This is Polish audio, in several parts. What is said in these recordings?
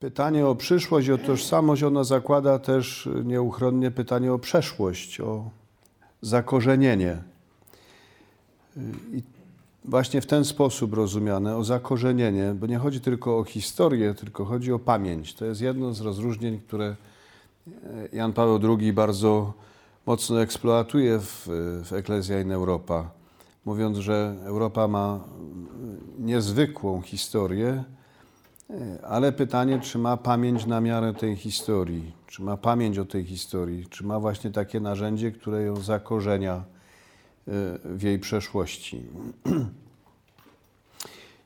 Pytanie o przyszłość, o tożsamość, ono zakłada też nieuchronnie pytanie o przeszłość, o zakorzenienie. I właśnie w ten sposób rozumiane, o zakorzenienie, bo nie chodzi tylko o historię, tylko chodzi o pamięć. To jest jedno z rozróżnień, które Jan Paweł II bardzo mocno eksploatuje w, w Ecclesia in Europa, mówiąc, że Europa ma niezwykłą historię, ale pytanie, czy ma pamięć na miarę tej historii, czy ma pamięć o tej historii, czy ma właśnie takie narzędzie, które ją zakorzenia e, w jej przeszłości.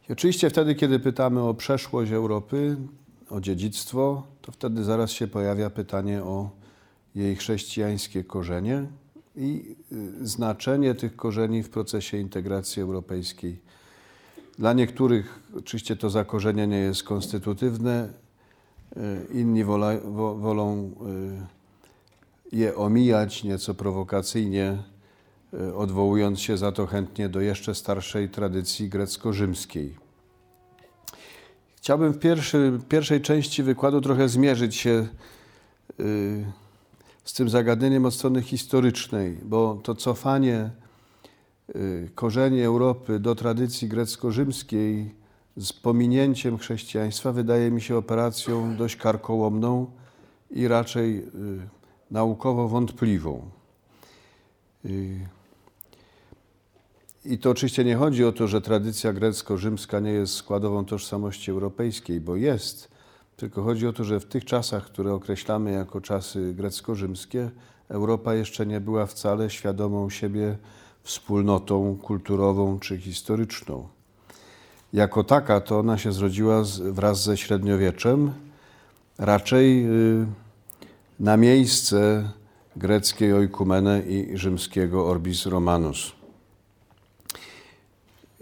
I oczywiście wtedy, kiedy pytamy o przeszłość Europy, o dziedzictwo, to wtedy zaraz się pojawia pytanie o jej chrześcijańskie korzenie i y, znaczenie tych korzeni w procesie integracji europejskiej. Dla niektórych oczywiście to zakorzenienie jest konstytutywne, y, inni wola, wo, wolą y, je omijać nieco prowokacyjnie, odwołując się za to chętnie do jeszcze starszej tradycji grecko-rzymskiej. Chciałbym w pierwszy, pierwszej części wykładu trochę zmierzyć się z tym zagadnieniem od strony historycznej, bo to cofanie y, korzeni Europy do tradycji grecko-rzymskiej z pominięciem chrześcijaństwa wydaje mi się operacją dość karkołomną i raczej y, naukowo wątpliwą. Y, I to oczywiście nie chodzi o to, że tradycja grecko-rzymska nie jest składową tożsamości europejskiej, bo jest tylko chodzi o to, że w tych czasach, które określamy jako czasy grecko-rzymskie, Europa jeszcze nie była wcale świadomą siebie wspólnotą kulturową czy historyczną. Jako taka to ona się zrodziła wraz ze średniowieczem, raczej y, na miejsce greckiej oikumene i rzymskiego orbis romanus.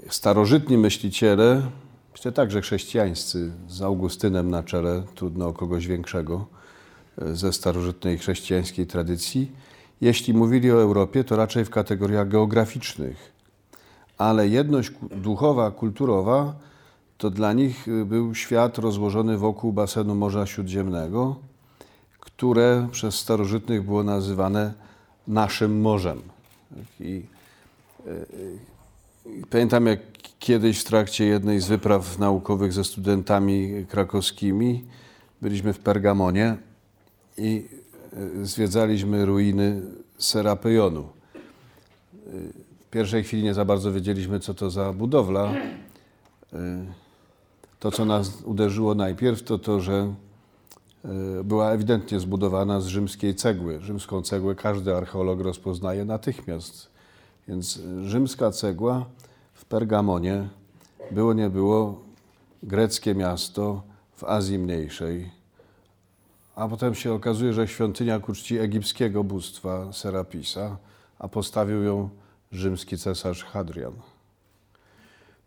Starożytni myśliciele Myślę także chrześcijańscy, z Augustynem na czele, trudno o kogoś większego e, ze starożytnej chrześcijańskiej tradycji. Jeśli mówili o Europie, to raczej w kategoriach geograficznych, ale jedność duchowa, kulturowa to dla nich e, był świat rozłożony wokół basenu Morza Śródziemnego, które przez starożytnych było nazywane naszym morzem. I, e, i pamiętam, jak Kiedyś w trakcie jednej z wypraw naukowych ze studentami krakowskimi byliśmy w Pergamonie i zwiedzaliśmy ruiny Serapejonu. E, w pierwszej chwili nie za bardzo wiedzieliśmy, co to za budowla. E, to, co nas uderzyło najpierw, to to, że była ewidentnie zbudowana z rzymskiej cegły. Rzymską cegłę każdy archeolog rozpoznaje natychmiast. Więc rzymska cegła w Pergamonie było nie było greckie miasto w Azji Mniejszej, a potem się okazuje, że świątynia ku czci egipskiego bóstwa Serapisa, a postawił ją rzymski cesarz Hadrian.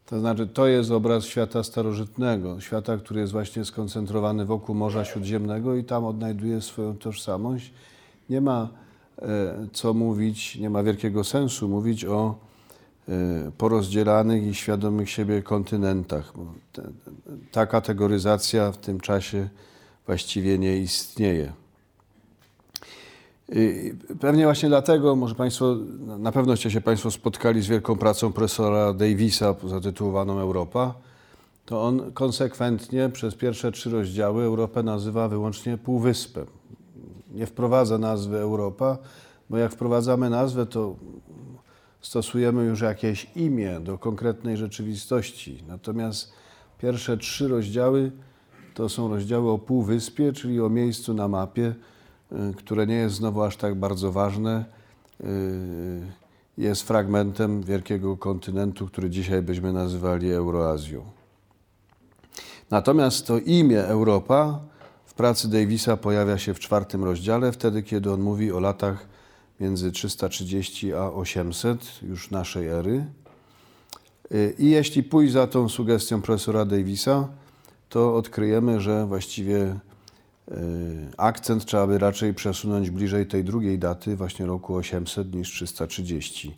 To znaczy, to jest obraz świata starożytnego, świata, który jest właśnie skoncentrowany wokół Morza Śródziemnego i tam odnajduje swoją tożsamość. Nie ma e, co mówić, nie ma wielkiego sensu mówić o Y, porozdzielanych i świadomych siebie kontynentach. Ta kategoryzacja w tym czasie właściwie nie istnieje. Pewnie właśnie dlatego, może Państwo, na pewno się Państwo spotkali z wielką pracą profesora Davisa zatytułowaną Europa, to on konsekwentnie przez pierwsze trzy rozdziały Europę nazywa wyłącznie półwyspem. Nie wprowadza nazwy Europa, bo jak wprowadzamy nazwę, to stosujemy już jakieś imię do konkretnej rzeczywistości. Natomiast pierwsze trzy rozdziały to są rozdziały o półwyspie, czyli o miejscu na mapie, y, które nie jest znowu aż tak bardzo ważne. Y, jest fragmentem wielkiego kontynentu, który dzisiaj byśmy nazywali Euroazją. Natomiast to imię Europa w pracy Davisa pojawia się w czwartym rozdziale, wtedy kiedy on mówi o latach między 330 a 800 już naszej ery. Y, I jeśli pójść za tą sugestią profesora Davisa, to odkryjemy, że właściwie y, akcent trzeba by raczej przesunąć bliżej tej drugiej daty, właśnie roku 800 niż 330.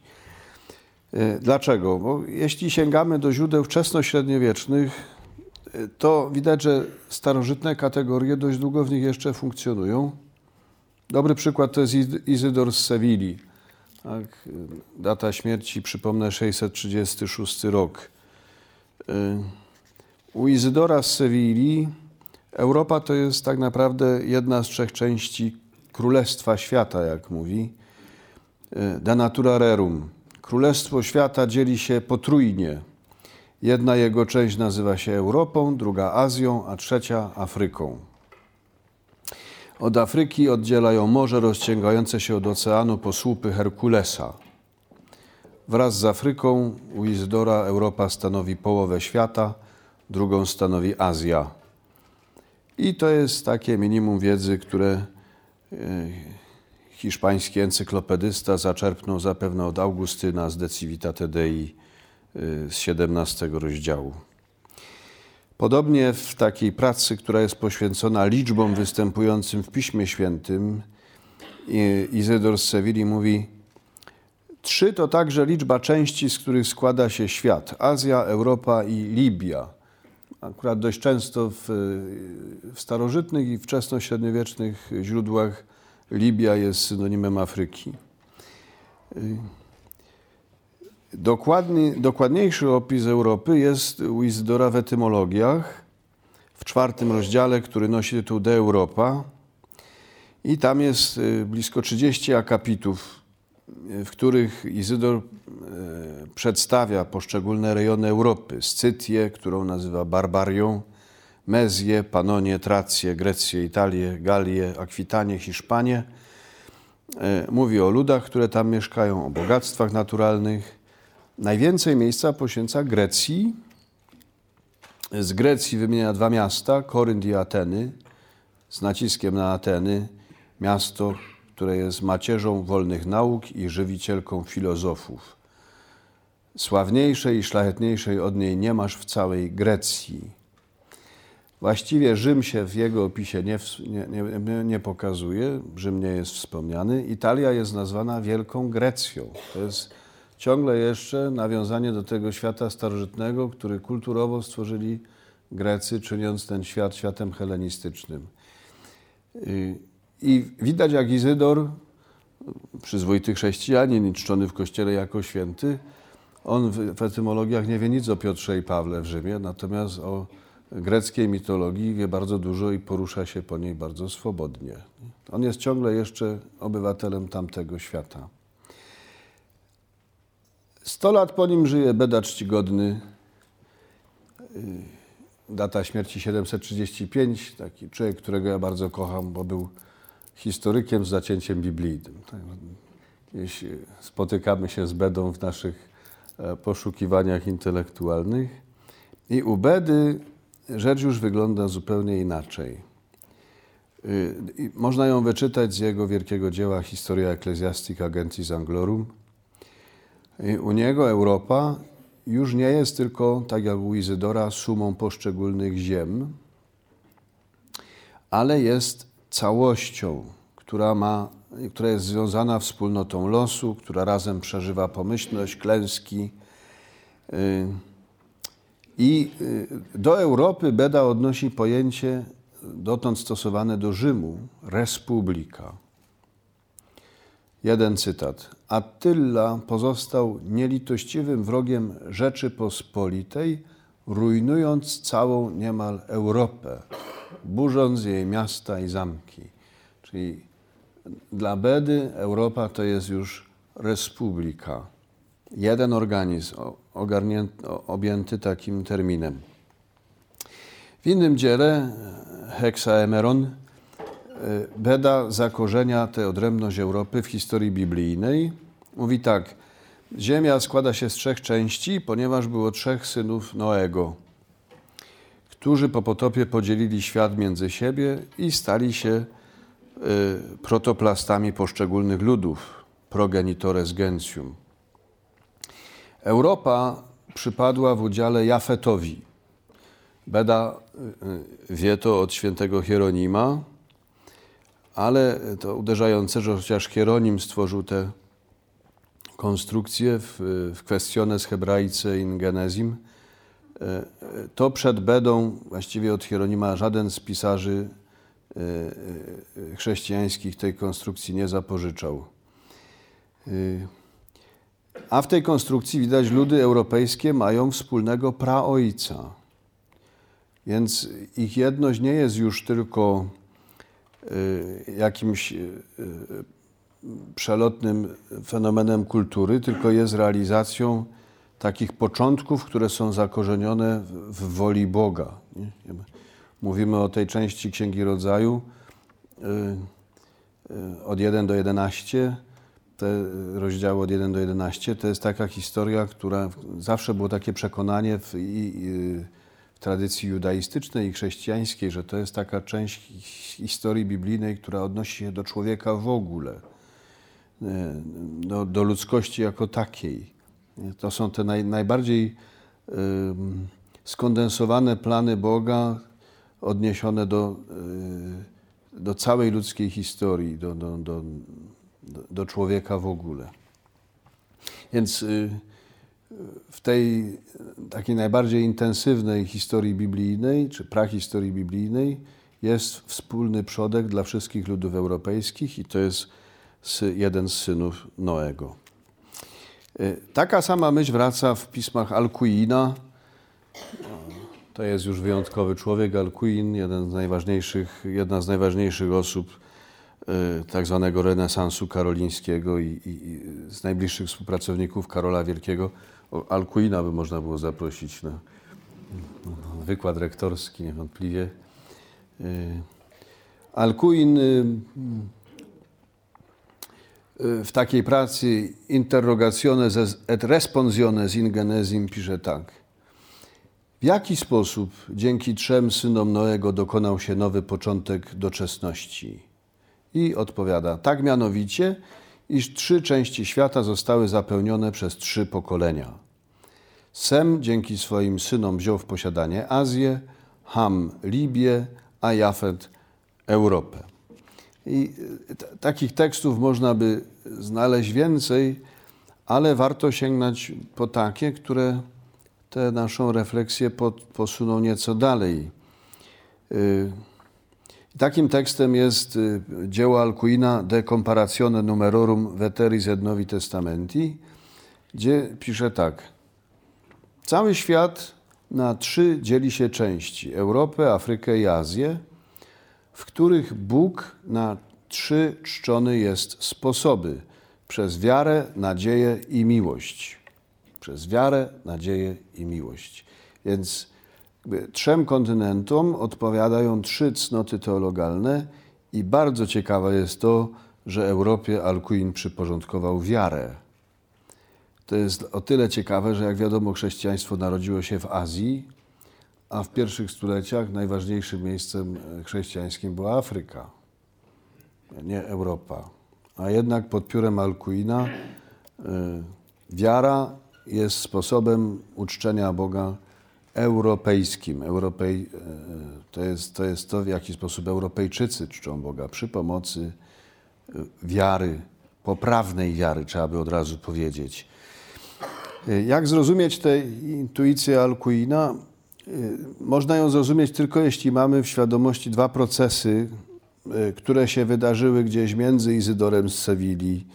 Y, dlaczego? Bo jeśli sięgamy do źródeł wczesnośredniowiecznych, to widać, że starożytne kategorie dość długo w nich jeszcze funkcjonują. Dobry przykład to jest Izydor z Sewilli. Tak, data śmierci, przypomnę, 636 rok. U Izydora z Sewilli Europa to jest tak naprawdę jedna z trzech części Królestwa Świata, jak mówi. Y, De natura rerum. Królestwo Świata dzieli się potrójnie. Jedna jego część nazywa się Europą, druga Azją, a trzecia Afryką. Od Afryki oddzielają morze rozciągające się od oceanu po słupy Herkulesa. Wraz z Afryką u Izydora Europa stanowi połowę świata, drugą stanowi Azja. I to jest takie minimum wiedzy, które e, hiszpański encyklopedysta zaczerpnął zapewne od Augustyna z De Civitate Dei e, z XVII rozdziału. Podobnie w takiej pracy, która jest poświęcona liczbom występującym w Piśmie Świętym, Izydor z Sewilli mówi: Trzy to także liczba części, z których składa się świat: Azja, Europa i Libia. Akurat dość często w, w starożytnych i wczesnośredniowiecznych źródłach Libia jest synonimem Afryki. Dokładny, dokładniejszy opis Europy jest u Izydora w etymologiach, w czwartym rozdziale, który nosi tytuł De Europa. I tam jest y, blisko 30 akapitów, w których Izydor y, przedstawia poszczególne rejony Europy. Scytię, którą nazywa Barbarią, Mezję, Panonię, Trację, Grecję, Italię, Galię, Akwitanię, Hiszpanię. Y, mówi o ludach, które tam mieszkają, o bogactwach naturalnych, Najwięcej miejsca poświęca Grecji. Z Grecji wymienia dwa miasta, Korynt i Ateny, z naciskiem na Ateny, miasto, które jest macierzą wolnych nauk i żywicielką filozofów. Sławniejszej i szlachetniejszej od niej nie masz w całej Grecji. Właściwie Rzym się w jego opisie nie, nie, nie, nie, pokazuje, Rzym nie jest wspomniany. Italia jest nazwana Wielką Grecją. To jest ciągle jeszcze nawiązanie do tego świata starożytnego, który kulturowo stworzyli Grecy, czyniąc ten świat światem helenistycznym. I widać, jak Izydor, przyzwoity chrześcijanin, czczony w kościele jako święty, on w, etymologiach nie wie nic o Piotrze i Pawle w Rzymie, natomiast o greckiej mitologii wie bardzo dużo i porusza się po niej bardzo swobodnie. On jest ciągle jeszcze obywatelem tamtego świata. Sto lat po nim żyje Beda Czcigodny. Data śmierci 735. Taki człowiek, którego ja bardzo kocham, bo był historykiem z zacięciem biblijnym. Tak, Jeśli spotykamy się z Bedą w naszych e, poszukiwaniach intelektualnych. I u Bedy rzecz już wygląda zupełnie inaczej. Y, można ją wyczytać z jego wielkiego dzieła Historia Ecclesiastica Gentis Anglorum, u niego Europa już nie jest tylko, tak jak u Izydora, sumą poszczególnych ziem, ale jest całością, która, ma, która jest związana wspólnotą losu, która razem przeżywa pomyślność, klęski. Y, I y, do Europy Beda odnosi pojęcie dotąd stosowane do Rzymu, republika. Jeden cytat. Attila pozostał nielitościwym wrogiem Rzeczypospolitej, rujnując całą niemal Europę, burząc jej miasta i zamki. Czyli dla Bedy Europa to jest już republika. Jeden organizm objęty takim terminem. W innym dziele Hexaemeron Y, Beda zakorzenia tę odrębność Europy w historii biblijnej. Mówi tak, ziemia składa się z trzech części, ponieważ było trzech synów Noego, którzy po potopie podzielili świat między siebie i stali się y, protoplastami poszczególnych ludów, progenitores gentium. Europa przypadła w udziale Jafetowi. Beda y, wie to od świętego Hieronima, ale to uderzające, że chociaż Hieronim stworzył tę konstrukcję w, w Questiones Hebraice in Genesim, to przed Bedą właściwie od Hieronima żaden z pisarzy e, e, chrześcijańskich tej konstrukcji nie zapożyczał. A w tej konstrukcji widać, ludy europejskie mają wspólnego praojca. Więc ich jedność nie jest już tylko jakimś przelotnym fenomenem kultury, tylko jest realizacją takich początków, które są zakorzenione w, woli Boga. Mówimy o tej części Księgi Rodzaju y, y, od 1 do 11, te rozdziały od 1 do 11, to jest taka historia, która zawsze było takie przekonanie w, w tradycji judaistycznej i chrześcijańskiej, że to jest taka część historii biblijnej, która odnosi się do człowieka w ogóle do, do ludzkości jako takiej. To są te naj, najbardziej skondensowane plany Boga odniesione do, e, do całej ludzkiej historii, do, do, do, do człowieka w ogóle. Więc y, w tej takiej najbardziej intensywnej historii biblijnej, czy prahistorii biblijnej, jest wspólny przodek dla wszystkich ludów europejskich i to jest jeden z synów Noego. E, taka sama myśl wraca w pismach Alcuina. To jest już wyjątkowy człowiek, Alcuin, jeden z najważniejszych, jedna z najważniejszych osób e, tak zwanego renesansu karolińskiego i, i, i z najbliższych współpracowników Karola Wielkiego. Alcuina by można było zaprosić na wykład rektorski niewątpliwie. E, Alcuin w takiej pracy Interrogationes et Responsiones in Genesim pisze tak. W jaki sposób dzięki trzem synom Noego dokonał się nowy początek doczesności? I odpowiada, tak mianowicie, iż trzy części świata zostały zapełnione przez trzy pokolenia. Sem dzięki swoim synom wziął w posiadanie Azję, Ham Libię, a Jafet Europę. I e, takich tekstów można by znaleźć więcej, ale warto sięgnąć po takie, które tę naszą refleksję pod, posuną nieco dalej. E, takim tekstem jest e, dzieło Alcuina De Comparatione Numerorum Veteris et Novi Testamenti, gdzie pisze tak. Cały świat na trzy dzieli się części: Europę, Afrykę i Azję w których Bóg na trzy czczony jest sposoby przez wiarę, nadzieję i miłość. Przez wiarę, nadzieję i miłość. Więc trzem kontynentom odpowiadają trzy cnoty teologalne i bardzo ciekawe jest to, że Europie Alcuin przyporządkował wiarę. To jest o tyle ciekawe, że jak wiadomo, chrześcijaństwo narodziło się w Azji, a w pierwszych stuleciach najważniejszym miejscem e, chrześcijańskim była Afryka, nie Europa. A jednak pod piórem Alcuina y, wiara jest sposobem uczczenia Boga europejskim. Europej, y, to, jest, to jest to, w jaki sposób Europejczycy czczą Boga przy pomocy wiary, poprawnej wiary, trzeba by od razu powiedzieć. Jak zrozumieć tę intuicję Alcuina? Y, można ją zrozumieć tylko jeśli mamy w świadomości dwa procesy, y, które się wydarzyły gdzieś między Izydorem z Sewilli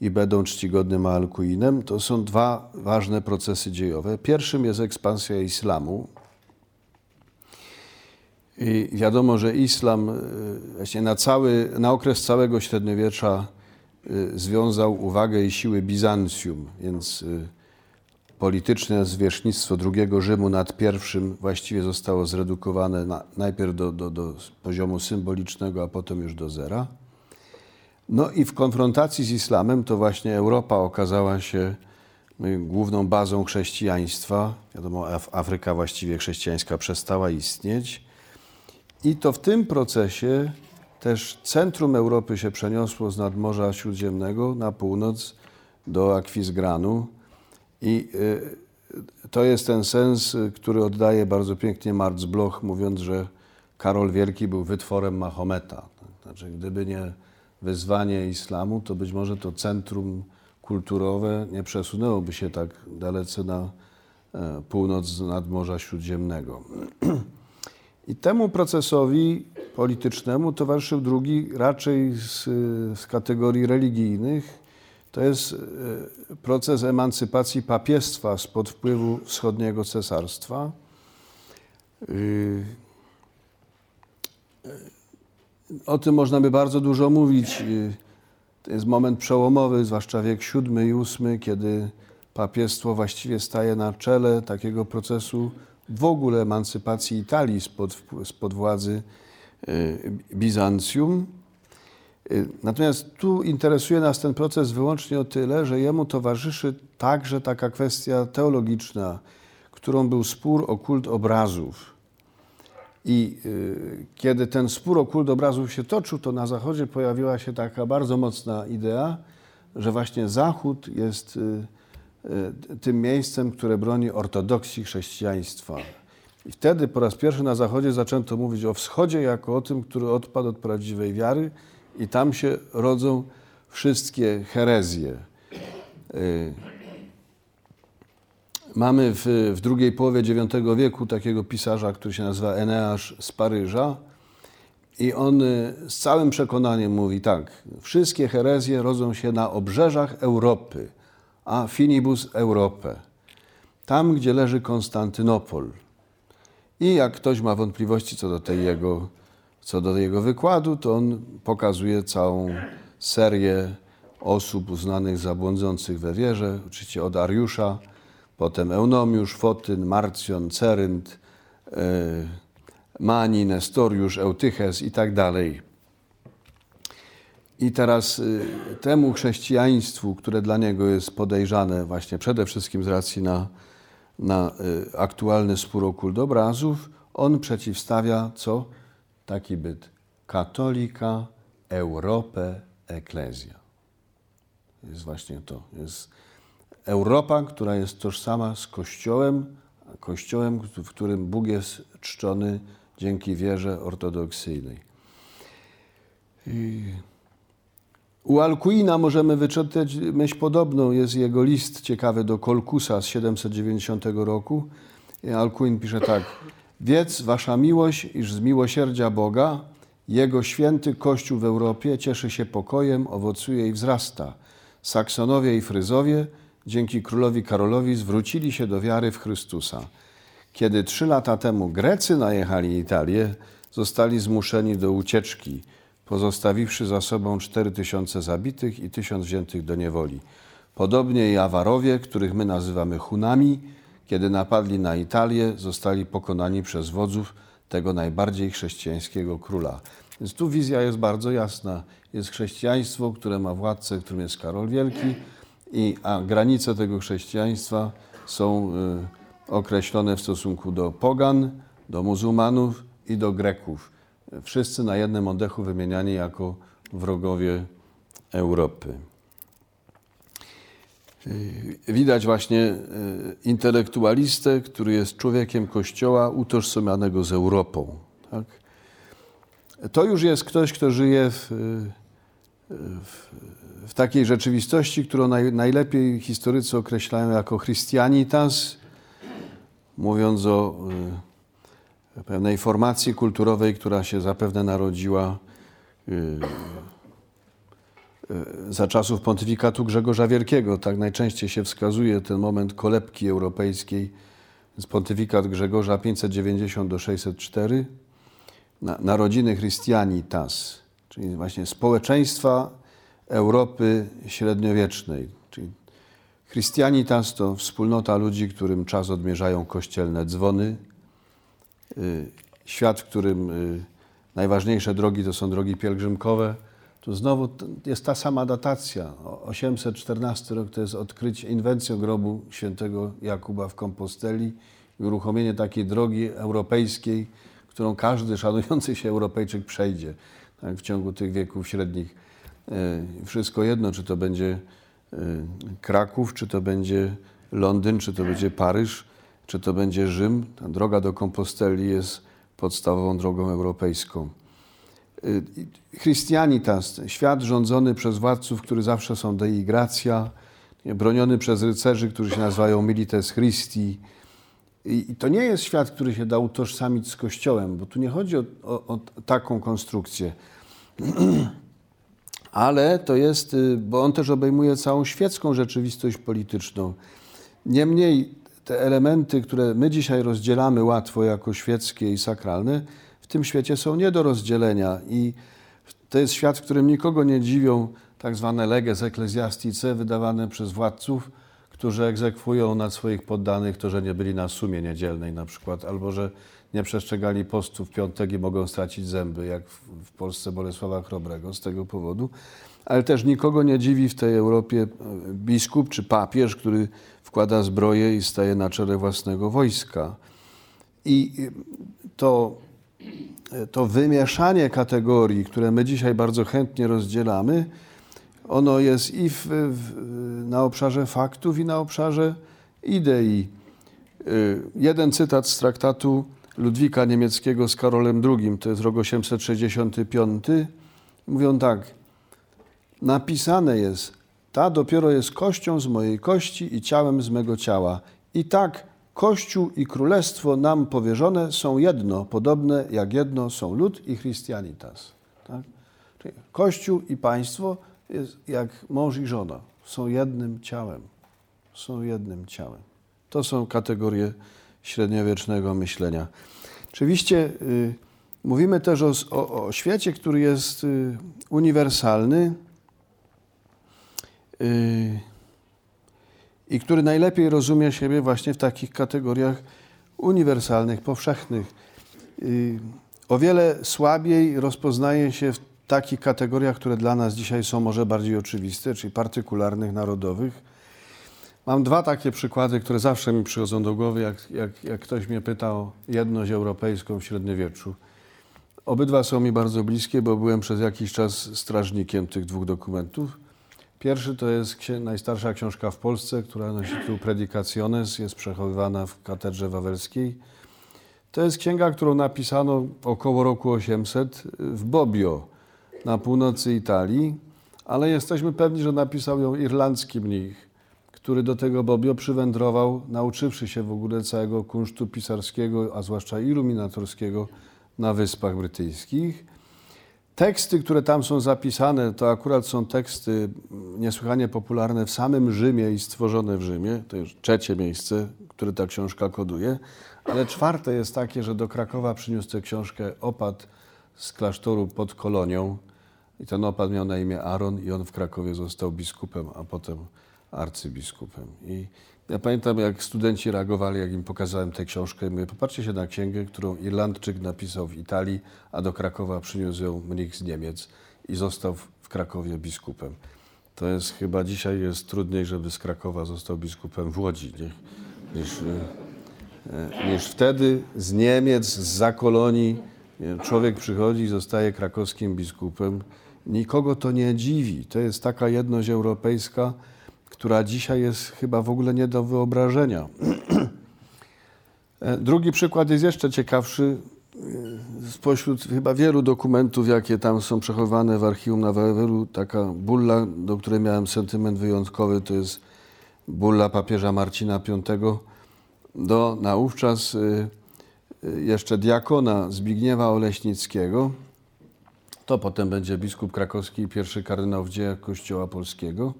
i Bedą Czcigodnym a Alcuinem. To są dwa ważne procesy dziejowe. Pierwszym jest ekspansja islamu. I wiadomo, że islam y, właśnie na, cały, na okres całego średniowiecza związał uwagę i siły Bizancjum, więc polityczne zwierzchnictwo drugiego Rzymu nad pierwszym właściwie zostało zredukowane na, najpierw do, do, do poziomu symbolicznego, a potem już do zera. No i w konfrontacji z islamem to właśnie Europa okazała się no główną bazą chrześcijaństwa. Wiadomo, Afryka właściwie chrześcijańska przestała istnieć. I to w tym procesie też centrum Europy się przeniosło z nadmorza Śródziemnego na północ do Akwizgranu, i y, to jest ten sens, y, który oddaje bardzo pięknie Marc Bloch, mówiąc, że Karol Wielki był wytworem Mahometa. Znaczy, gdyby nie wyzwanie islamu, to być może to centrum kulturowe nie przesunęłoby się tak dalece na e, północ nadmorza Śródziemnego. I temu procesowi politycznemu towarzyszył drugi, raczej z, z kategorii religijnych. To jest e, proces emancypacji papiestwa spod wpływu wschodniego cesarstwa. Y, o tym można by bardzo dużo mówić. To jest moment przełomowy, zwłaszcza wiek VII i VIII, kiedy papiestwo właściwie staje na czele takiego procesu w ogóle emancypacji Italii spod, spod władzy Bizancjum. Y, natomiast tu interesuje nas ten proces wyłącznie o tyle, że jemu towarzyszy także taka kwestia teologiczna, którą był spór o kult obrazów. I y, kiedy ten spór o kult obrazów się toczył, to na Zachodzie pojawiła się taka bardzo mocna idea, że właśnie Zachód jest y, tym miejscem, które broni ortodoksji chrześcijaństwa. I wtedy po raz pierwszy na Zachodzie zaczęto mówić o wschodzie jako o tym, który odpadł od prawdziwej wiary i tam się rodzą wszystkie herezje. Mamy w, w drugiej połowie IX wieku takiego pisarza, który się nazywa Eneasz z Paryża i on y, z całym przekonaniem mówi tak, wszystkie herezje rodzą się na obrzeżach Europy, a finibus Europę, tam gdzie leży Konstantynopol. I jak ktoś ma wątpliwości co do, tej jego, co do jego wykładu, to on pokazuje całą serię osób uznanych za błądzących we wierze, oczywiście od Ariusza, potem Eunomiusz, Fotyn, Marcjon, Cerynt, e, Mani, Nestoriusz, Eutyches i tak dalej. I teraz e, temu chrześcijaństwu, które dla niego jest podejrzane właśnie przede wszystkim z racji na, na e, aktualny spór o kult obrazów, on przeciwstawia co? Taki byt. Katolika, Europę, Eklezja. Jest właśnie to. Jest Europa, która jest tożsama z Kościołem, Kościołem, w którym Bóg jest czczony dzięki wierze ortodoksyjnej. U Alcuina możemy wyczytać myśl podobną. Jest jego list ciekawy do Kolkusa z 790 roku. Alcuin pisze tak. Wiedz, wasza miłość, iż z miłosierdzia Boga jego święty Kościół w Europie cieszy się pokojem, owocuje i wzrasta. Saksonowie i Fryzowie – dzięki królowi Karolowi zwrócili się do wiary w Chrystusa. Kiedy trzy lata temu Grecy najechali Italię, zostali zmuszeni do ucieczki, pozostawiwszy za sobą cztery tysiące zabitych i tysiąc wziętych do niewoli. Podobnie i Awarowie, których my nazywamy Hunami, kiedy napadli na Italię, zostali pokonani przez wodzów tego najbardziej chrześcijańskiego króla. Więc tu wizja jest bardzo jasna. Jest chrześcijaństwo, które ma władcę, którym jest Karol Wielki, i, a granice tego chrześcijaństwa są y, określone w stosunku do pogan, do muzułmanów i do Greków. Wszyscy na jednym oddechu wymieniani jako wrogowie Europy. Y, widać właśnie y, intelektualistę, który jest człowiekiem Kościoła utożsamianego z Europą. Tak? To już jest ktoś, kto żyje w, w w takiej rzeczywistości, którą naj, najlepiej historycy określają jako Christianitas, mówiąc o y, pewnej formacji kulturowej, która się zapewne narodziła y, y, za czasów pontyfikatu Grzegorza Wielkiego. Tak najczęściej się wskazuje ten moment kolebki europejskiej, więc pontyfikat Grzegorza 590 do 604, na, narodziny Christianitas, czyli właśnie społeczeństwa Europy średniowiecznej. Czyli Christianitas to wspólnota ludzi, którym czas odmierzają kościelne dzwony. Y, świat, w którym y, najważniejsze drogi to są drogi pielgrzymkowe. Tu znowu jest ta sama datacja. 814 rok to jest odkrycie, inwencja grobu świętego Jakuba w Komposteli i uruchomienie takiej drogi europejskiej, którą każdy szanujący się Europejczyk przejdzie tak, w ciągu tych wieków średnich E, wszystko jedno, czy to będzie e, Kraków, czy to będzie Londyn, czy to będzie Paryż, czy to będzie Rzym. Ta droga do Komposteli jest podstawową drogą europejską. E, Christianitas, świat rządzony przez władców, którzy zawsze są dei gracja, broniony przez rycerzy, którzy się nazywają Milites Christi, I, I to nie jest świat, który się da utożsamić z Kościołem, bo tu nie chodzi o, o, o taką konstrukcję. Ale to jest, y, bo on też obejmuje całą świecką rzeczywistość polityczną. Niemniej te elementy, które my dzisiaj rozdzielamy łatwo jako świeckie i sakralne, w tym świecie są nie do rozdzielenia i to jest świat, w którym nikogo nie dziwią tak zwane leges ecclesiastice wydawane przez władców, którzy egzekwują nad swoich poddanych to, że nie byli na sumie niedzielnej na przykład, albo że nie przestrzegali postu w piątek i mogą stracić zęby, jak w Polsce Bolesława Chrobrego z tego powodu. Ale też nikogo nie dziwi w tej Europie biskup czy papież, który wkłada zbroję i staje na czele własnego wojska. I to, to wymieszanie kategorii, które my dzisiaj bardzo chętnie rozdzielamy, ono jest i w, w, na obszarze faktów, i na obszarze idei. Y, jeden cytat z traktatu Ludwika Niemieckiego z Karolem II, to jest rok 865. Mówią tak, napisane jest, ta dopiero jest kością z mojej kości i ciałem z mego ciała. I tak Kościół i Królestwo nam powierzone są jedno, podobne jak jedno są lud i Christianitas. Tak? Czyli Kościół i państwo jest jak mąż i żona. Są jednym ciałem. Są jednym ciałem. To są kategorie średniowiecznego myślenia. Oczywiście y, mówimy też o, o, o, świecie, który jest y, uniwersalny y, i który najlepiej rozumie siebie właśnie w takich kategoriach uniwersalnych, powszechnych. O wiele słabiej rozpoznaje się w takich kategoriach, które dla nas dzisiaj są może bardziej oczywiste, czyli partykularnych, narodowych. Mam dwa takie przykłady, które zawsze mi przychodzą do głowy, jak, jak, jak ktoś mnie pyta o jedność europejską w średniowieczu. Obydwa są mi bardzo bliskie, bo byłem przez jakiś czas strażnikiem tych dwóch dokumentów. Pierwszy to jest najstarsza książka w Polsce, która nosi tytuł Predicationes, jest przechowywana w katedrze wawelskiej. To jest księga, którą napisano około roku 800 w Bobbio, na północy Italii, ale jesteśmy pewni, że napisał ją irlandzki mnich, który do tego Bobbio przywędrował, nauczywszy się w ogóle całego kunsztu pisarskiego, a zwłaszcza iluminatorskiego na Wyspach Brytyjskich. Teksty, które tam są zapisane, to akurat są teksty niesłychanie popularne w samym Rzymie i stworzone w Rzymie. To już trzecie miejsce, które ta książka koduje. Ale czwarte jest takie, że do Krakowa przyniósł tę książkę opad z klasztoru pod Kolonią, i ten opat miał na imię Aaron i on w Krakowie został biskupem, a potem arcybiskupem. I ja pamiętam, jak studenci reagowali, jak im pokazałem tę książkę. Mówię, popatrzcie się na księgę, którą Irlandczyk napisał w Italii, a do Krakowa przyniósł ją mnich z Niemiec i został w Krakowie biskupem. To jest chyba dzisiaj jest trudniej, żeby z Krakowa został biskupem w Łodzi, nie? Niż, e, niż wtedy z Niemiec, z zakolonii. Człowiek przychodzi i zostaje krakowskim biskupem. Nikogo to nie dziwi. To jest taka jedność europejska, która dzisiaj jest chyba w ogóle nie do wyobrażenia. E, drugi przykład jest jeszcze ciekawszy. E, spośród chyba wielu dokumentów, jakie tam są przechowane w archiwum na Wawelu, taka bulla, do której miałem sentyment wyjątkowy, to jest bulla papieża Marcina V do naówczas e, jeszcze diakona Zbigniewa Oleśnickiego, to potem będzie biskup krakowski i pierwszy kardynał w dziejach Kościoła Polskiego.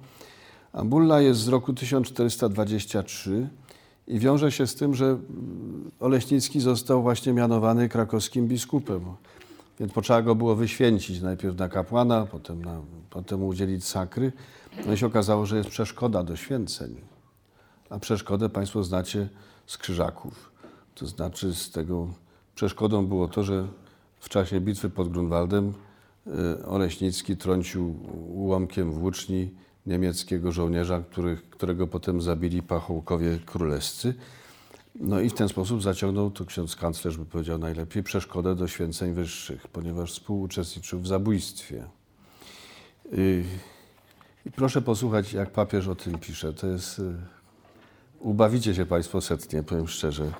A bulla jest z roku 1423 i wiąże się z tym, że Oleśnicki został właśnie mianowany krakowskim biskupem. Więc potrzeba go było wyświęcić najpierw na kapłana, potem, na, potem udzielić sakry. No i się okazało, że jest przeszkoda do święceń. A przeszkodę Państwo znacie z krzyżaków. To znaczy z tego przeszkodą było to, że w czasie bitwy pod Grunwaldem e, Oleśnicki trącił ułomkiem włóczni niemieckiego żołnierza, który, którego potem zabili pachołkowie królescy. No i w ten sposób zaciągnął, to ksiądz kanclerz by powiedział najlepiej, przeszkodę do święceń wyższych, ponieważ współuczestniczył w zabójstwie. Y, I proszę posłuchać, jak papież o tym pisze. To jest... Y, ubawicie się Państwo setnie, powiem szczerze.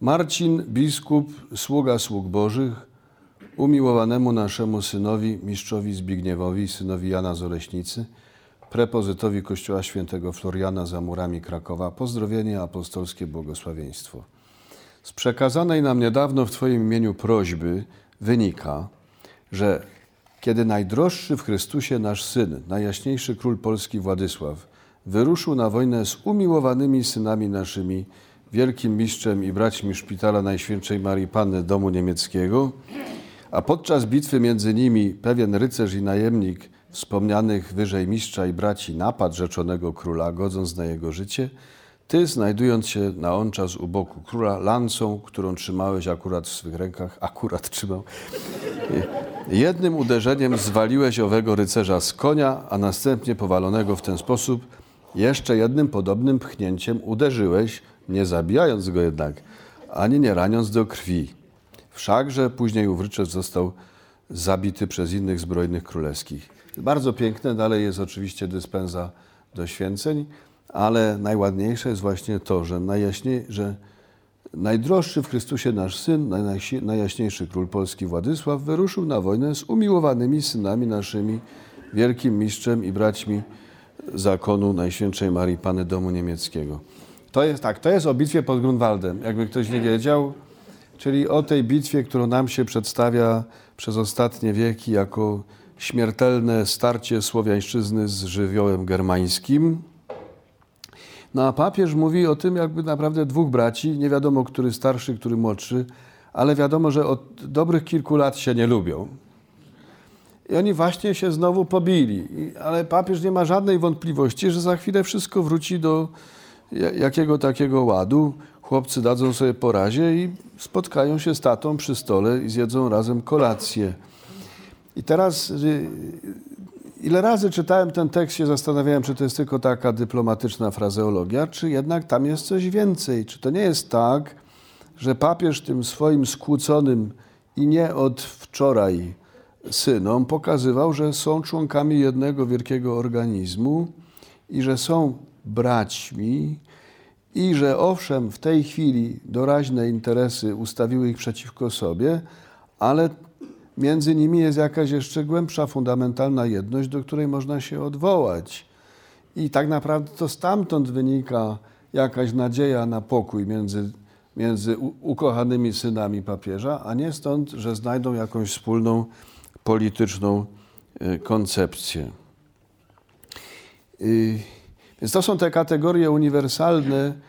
Marcin, biskup, sługa sług bożych, umiłowanemu naszemu synowi, mistrzowi Zbigniewowi, synowi Jana z Oleśnicy, prepozytowi Kościoła Świętego Floriana za murami Krakowa pozdrowienie apostolskie błogosławieństwo. Z przekazanej nam niedawno w Twoim imieniu prośby wynika, że kiedy najdroższy w Chrystusie nasz syn, najjaśniejszy król Polski Władysław, wyruszył na wojnę z umiłowanymi synami naszymi, wielkim mistrzem i braćmi szpitala Najświętszej Marii Panny domu niemieckiego, a podczas bitwy między nimi pewien rycerz i najemnik wspomnianych wyżej mistrza i braci napadł rzeczonego króla, godząc na jego życie, ty, znajdując się na on czas u boku króla, lancą, którą trzymałeś akurat w swych rękach, akurat trzymał, jednym uderzeniem zwaliłeś owego rycerza z konia, a następnie powalonego w ten sposób jeszcze jednym podobnym pchnięciem uderzyłeś, nie zabijając go jednak, ani nie raniąc do krwi. Wszakże później ów rycerz został zabity przez innych zbrojnych królewskich. Bardzo piękne, dalej jest oczywiście dyspensa do święceń, ale najładniejsze jest właśnie to, że, najjaśniej, że najdroższy w Chrystusie nasz syn, najjaśniejszy król polski Władysław, wyruszył na wojnę z umiłowanymi synami naszymi, wielkim mistrzem i braćmi zakonu Najświętszej Marii Panny Domu Niemieckiego. To jest tak, to jest o bitwie pod Grunwaldem, jakby ktoś nie wiedział, czyli o tej bitwie, którą nam się przedstawia przez ostatnie wieki jako śmiertelne starcie słowiańszczyzny z żywiołem germańskim. No a papież mówi o tym jakby naprawdę dwóch braci, nie wiadomo który starszy, który młodszy, ale wiadomo, że od dobrych kilku lat się nie lubią. I oni właśnie się znowu pobili. ale papież nie ma żadnej wątpliwości, że za chwilę wszystko wróci do jakiego takiego ładu. Chłopcy dadzą sobie po razie i spotkają się z tatą przy stole i zjedzą razem kolację. I teraz y, ile razy czytałem ten tekst, się zastanawiałem, czy to jest tylko taka dyplomatyczna frazeologia, czy jednak tam jest coś więcej. Czy to nie jest tak, że papież tym swoim skłóconym i nie od wczoraj synom pokazywał, że są członkami jednego wielkiego organizmu i że są braćmi i że owszem, w tej chwili doraźne interesy ustawiły ich przeciwko sobie, ale między nimi jest jakaś jeszcze głębsza, fundamentalna jedność, do której można się odwołać. I tak naprawdę to stamtąd wynika jakaś nadzieja na pokój między, między ukochanymi synami papieża, a nie stąd, że znajdą jakąś wspólną polityczną e, koncepcję. Więc to są te kategorie uniwersalne.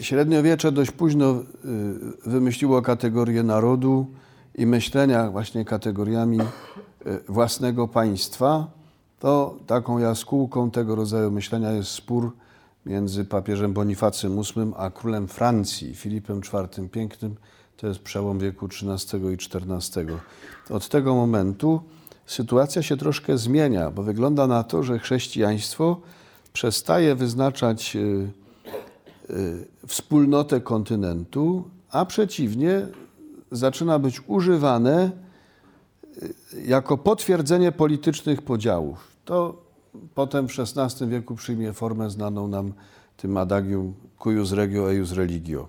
Średniowiecze dość późno e, wymyśliło kategorię narodu, i myślenia właśnie kategoriami e, własnego państwa, to taką jaskółką tego rodzaju myślenia jest spór między papieżem Bonifacym VIII a królem Francji, Filipem IV Pięknym. To jest przełom wieku XIII i XIV. Od tego momentu sytuacja się troszkę zmienia, bo wygląda na to, że chrześcijaństwo przestaje wyznaczać e, wspólnotę kontynentu, a przeciwnie zaczyna być używane y, jako potwierdzenie politycznych podziałów. To potem w XVI wieku przyjmie formę znaną nam tym adagium cuius regio eius religio.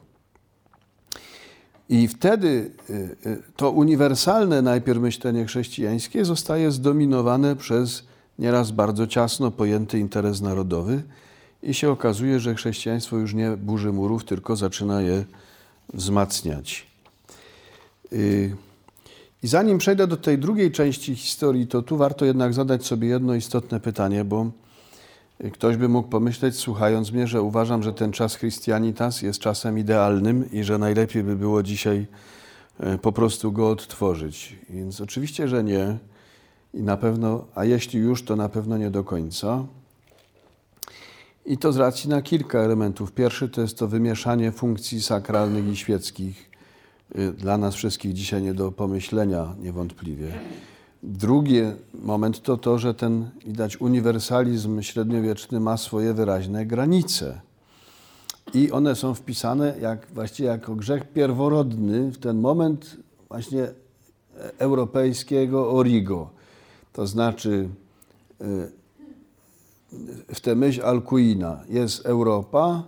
I wtedy y, y, to uniwersalne najpierw myślenie chrześcijańskie zostaje zdominowane przez nieraz bardzo ciasno pojęty interes narodowy i się okazuje, że chrześcijaństwo już nie burzy murów, tylko zaczyna je wzmacniać. Y, I zanim przejdę do tej drugiej części historii, to tu warto jednak zadać sobie jedno istotne pytanie, bo ktoś by mógł pomyśleć, słuchając mnie, że uważam, że ten czas Christianitas jest czasem idealnym i że najlepiej by było dzisiaj e, po prostu go odtworzyć. Więc oczywiście, że nie. I na pewno, a jeśli już, to na pewno nie do końca. I to z racji na kilka elementów. Pierwszy to jest to wymieszanie funkcji sakralnych i świeckich Y, dla nas wszystkich dzisiaj nie do pomyślenia niewątpliwie. Drugi moment to to, że ten widać uniwersalizm średniowieczny ma swoje wyraźne granice. I one są wpisane jak, właściwie jako grzech pierworodny w ten moment właśnie europejskiego origo. To znaczy y, w tę myśl Alcuina jest Europa,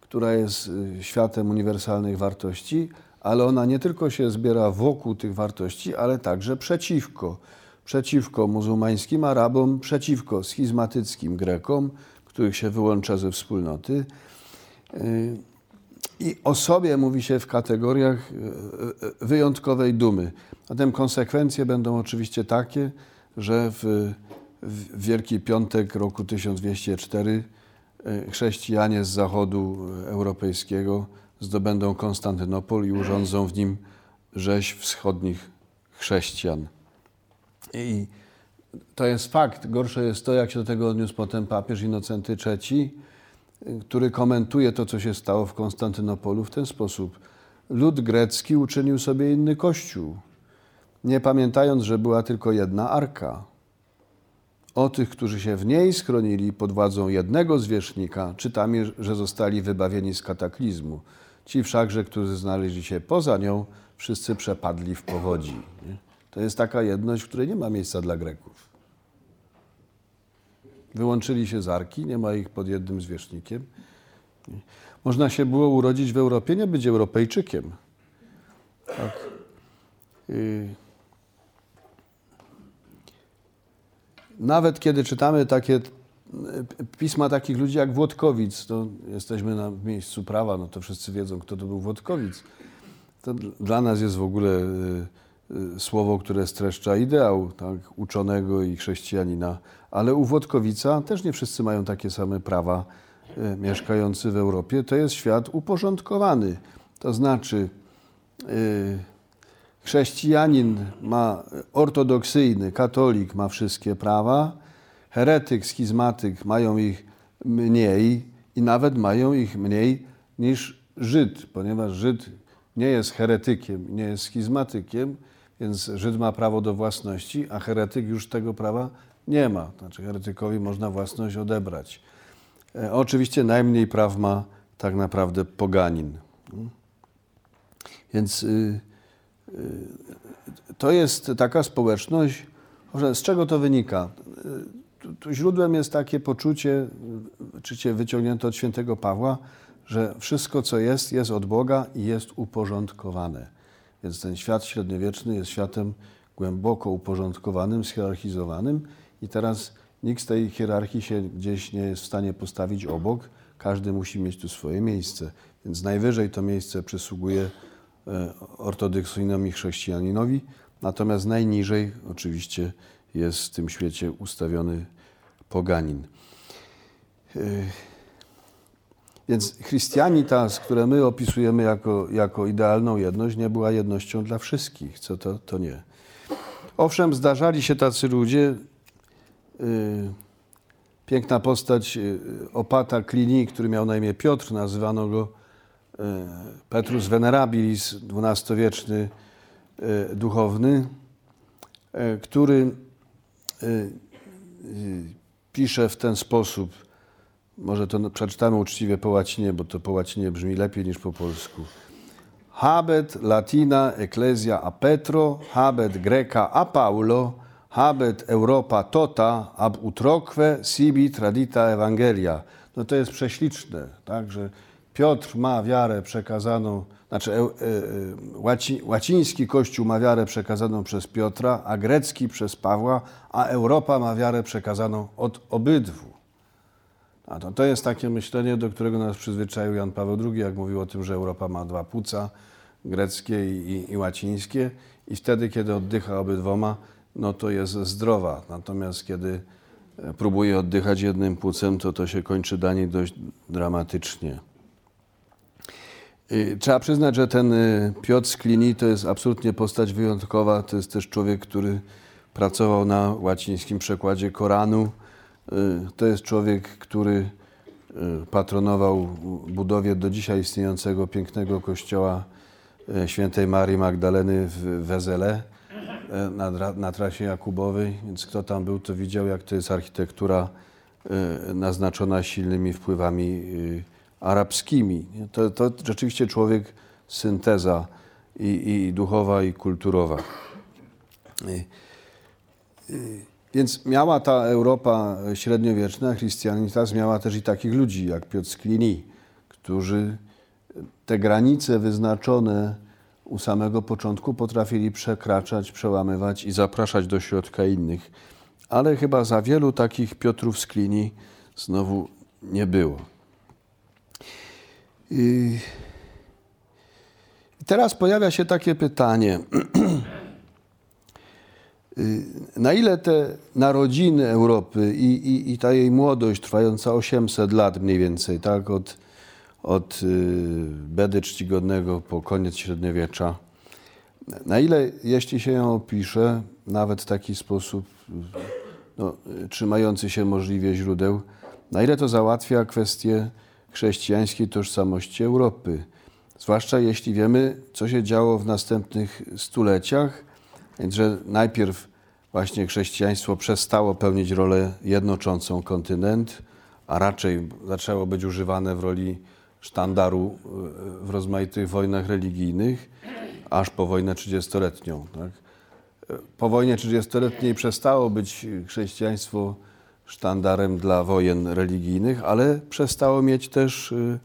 która jest y, światem uniwersalnych wartości, ale ona nie tylko się zbiera wokół tych wartości, ale także przeciwko. przeciwko muzułmańskim Arabom, przeciwko schizmatyckim Grekom, których się wyłącza ze wspólnoty. Y, I o sobie mówi się w kategoriach y, wyjątkowej dumy. Zatem konsekwencje będą oczywiście takie, że w, w Wielki Piątek roku 1204 chrześcijanie z zachodu europejskiego zdobędą Konstantynopol i urządzą w nim rzeź wschodnich chrześcijan. I to jest fakt. Gorsze jest to, jak się do tego odniósł potem papież Inocenty III, który komentuje to, co się stało w Konstantynopolu w ten sposób. Lud grecki uczynił sobie inny kościół, nie pamiętając, że była tylko jedna arka. O tych, którzy się w niej schronili pod władzą jednego zwierzchnika, czytamy, że zostali wybawieni z kataklizmu. Ci wszakże, którzy znaleźli się poza nią, wszyscy przepadli w powodzi. Nie? To jest taka jedność, w której nie ma miejsca dla Greków. Wyłączyli się z arki, nie ma ich pod jednym zwierzchnikiem. Można się było urodzić w Europie, nie być Europejczykiem. Tak. Y, nawet kiedy czytamy takie pisma takich ludzi jak Włodkowic, to jesteśmy na miejscu prawa, no to wszyscy wiedzą, kto to był Włodkowic. To dla nas jest w ogóle y, y, słowo, które streszcza ideał tak, uczonego i chrześcijanina, ale u Włodkowica też nie wszyscy mają takie same prawa mieszkający w Europie. To jest świat uporządkowany. To znaczy, chrześcijanin ma ortodoksyjny, katolik ma wszystkie prawa, heretyk, schizmatyk mają ich mniej i nawet mają ich mniej niż Żyd, ponieważ Żyd nie jest heretykiem, nie jest schizmatykiem, więc Żyd ma prawo do własności, a heretyk już tego prawa nie ma. Znaczy heretykowi można własność odebrać. E, oczywiście najmniej praw ma tak naprawdę poganin. Więc y, y, to jest taka społeczność, z czego to wynika? Y, tu źródłem jest takie poczucie, oczywiście wyciągnięte od świętego Pawła, że wszystko, co jest, jest od Boga i jest uporządkowane. Więc ten świat średniowieczny jest światem głęboko uporządkowanym, schierarchizowanym i teraz nikt z tej hierarchii się gdzieś nie jest w stanie postawić obok. Każdy musi mieć tu swoje miejsce. Więc najwyżej to miejsce przysługuje e, ortodoksyjnowi chrześcijaninowi, natomiast najniżej oczywiście jest w tym świecie ustawiony poganin. E, więc Christianitas, które my opisujemy jako, jako idealną jedność, nie była jednością dla wszystkich. Co to, to nie. Owszem, zdarzali się tacy ludzie. Yy, piękna postać opata Klini, który miał na imię Piotr, nazywano go Petrus Venerabilis, XII-wieczny yy, duchowny, yy, który pisze w ten sposób – może to przeczytamy uczciwie po łacinie, bo to po łacinie brzmi lepiej niż po polsku. Habet Latina Ecclesia a Petro, habet Greca a Paulo, habet Europa tota ab utroque sibi tradita evangelia. No to jest prześliczne, tak, że Piotr ma wiarę przekazaną, znaczy e, e, łaci, łaciński kościół ma wiarę przekazaną przez Piotra, a grecki przez Pawła, a Europa ma wiarę przekazaną od obydwu. A to, to jest takie myślenie, do którego nas przyzwyczaił Jan Paweł II, jak mówił o tym, że Europa ma dwa płuca, greckie i, i, i łacińskie i wtedy, kiedy oddycha obydwoma, no to jest zdrowa. Natomiast kiedy e, próbuje oddychać jednym płucem, to to się kończy danie dość dramatycznie. Trzeba przyznać, że ten e, Piotr Sklini to jest absolutnie postać wyjątkowa. To jest też człowiek, który pracował na łacińskim przekładzie Koranu Y, to jest człowiek, który y, patronował budowie do dzisiaj istniejącego pięknego kościoła y, świętej Marii Magdaleny w Wezele na, na trasie Jakubowej. Więc kto tam był, to widział, jak to jest architektura naznaczona silnymi wpływami arabskimi. To, to rzeczywiście człowiek synteza i, i duchowa, i kulturowa. Więc miała ta Europa średniowieczna, Christianitas miała też i takich ludzi jak Piotr Sklini, którzy te granice wyznaczone u samego początku potrafili przekraczać, przełamywać i zapraszać do środka innych. Ale chyba za wielu takich Piotrów z Klini znowu nie było. I teraz pojawia się takie pytanie. Na ile te narodziny Europy i, i, i ta jej młodość trwająca 800 lat mniej więcej, tak, od, od y, Bedy Czcigodnego po koniec średniowiecza, na ile, jeśli się ją opisze, nawet w taki sposób no, trzymający się możliwie źródeł, na ile to załatwia kwestię chrześcijańskiej tożsamości Europy. Zwłaszcza jeśli wiemy, co się działo w następnych stuleciach, więc że najpierw właśnie chrześcijaństwo przestało pełnić rolę jednoczącą kontynent, a raczej zaczęło być używane w roli sztandaru w rozmaitych wojnach religijnych, aż po wojnę 30-letnią. Tak? Po wojnie 30-letniej przestało być chrześcijaństwo sztandarem dla wojen religijnych, ale przestało mieć też y,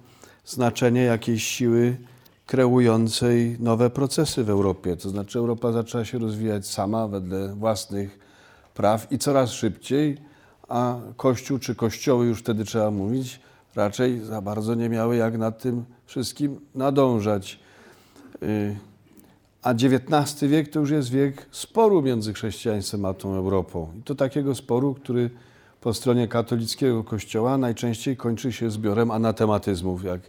znaczenie jakiejś siły kreującej nowe procesy w Europie. To znaczy Europa zaczęła się rozwijać sama wedle własnych praw i coraz szybciej, a Kościół czy kościoły, już wtedy trzeba mówić, raczej za bardzo nie miały jak nad tym wszystkim nadążać. Y, a XIX wiek to już jest wiek sporu między chrześcijaństwem a tą Europą. I to takiego sporu, który po stronie katolickiego kościoła najczęściej kończy się zbiorem anatematyzmów, jak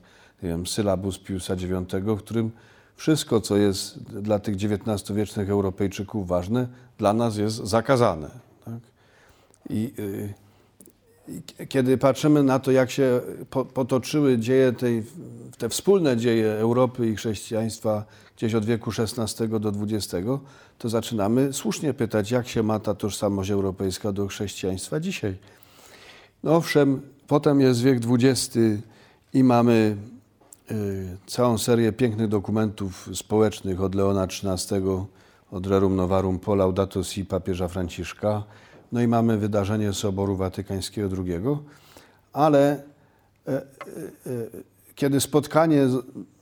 nie wiem, sylabus Piusa IX, w którym wszystko, co jest dla tych XIX-wiecznych Europejczyków ważne, dla nas jest zakazane. Tak? I, y, I, kiedy patrzymy na to, jak się po, potoczyły dzieje tej, te wspólne dzieje Europy i chrześcijaństwa gdzieś od wieku XVI do XX, to zaczynamy słusznie pytać, jak się ma ta tożsamość europejska do chrześcijaństwa dzisiaj. No owszem, potem jest wiek XX i mamy y, całą serię pięknych dokumentów społecznych od Leona XIII, od Rerum Novarum po Laudato Si papieża Franciszka. No i mamy wydarzenie Soboru Watykańskiego II, ale e, e, e, kiedy spotkanie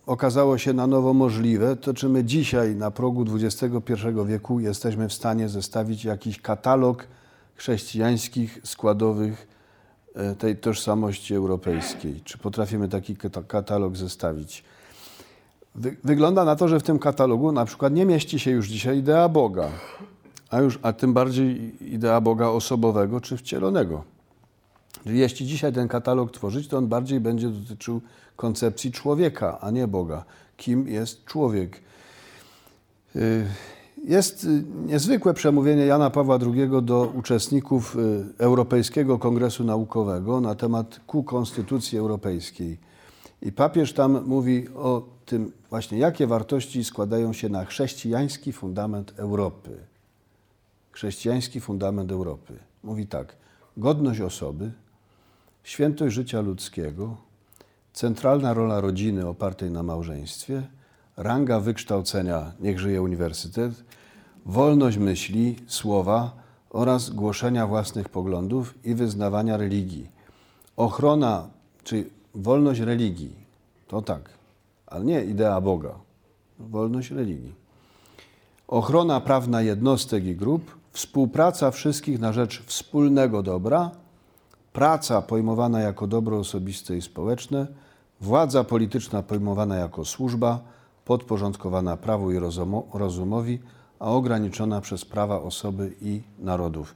okazało się na nowo możliwe, to czy my dzisiaj na progu XXI wieku jesteśmy w stanie zestawić jakiś katalog chrześcijańskich składowych e, tej tożsamości europejskiej? Czy potrafimy taki katalog zestawić? Wygląda na to, że w tym katalogu na przykład nie mieści się już dzisiaj idea Boga, a, już, a tym bardziej idea Boga osobowego czy wcielonego. Jeśli dzisiaj ten katalog tworzyć, to on bardziej będzie dotyczył koncepcji człowieka, a nie Boga. Kim jest człowiek? Y, jest y, niezwykłe przemówienie Jana Pawła II do uczestników y, Europejskiego Kongresu Naukowego na temat ku Konstytucji Europejskiej. I papież tam mówi o tym właśnie, jakie wartości składają się na chrześcijański fundament Europy. Chrześcijański fundament Europy. Mówi tak: godność osoby, świętość życia ludzkiego, centralna rola rodziny opartej na małżeństwie, ranga wykształcenia, niech żyje uniwersytet, wolność myśli, słowa oraz głoszenia własnych poglądów i wyznawania religii. Ochrona, czyli wolność religii, to tak, ale nie idea Boga, wolność religii. Ochrona prawna jednostek i grup, współpraca wszystkich na rzecz wspólnego dobra, praca pojmowana jako dobro osobiste i społeczne, władza polityczna pojmowana jako służba, podporządkowana prawu i rozumowi, a ograniczona przez prawa osoby i narodów.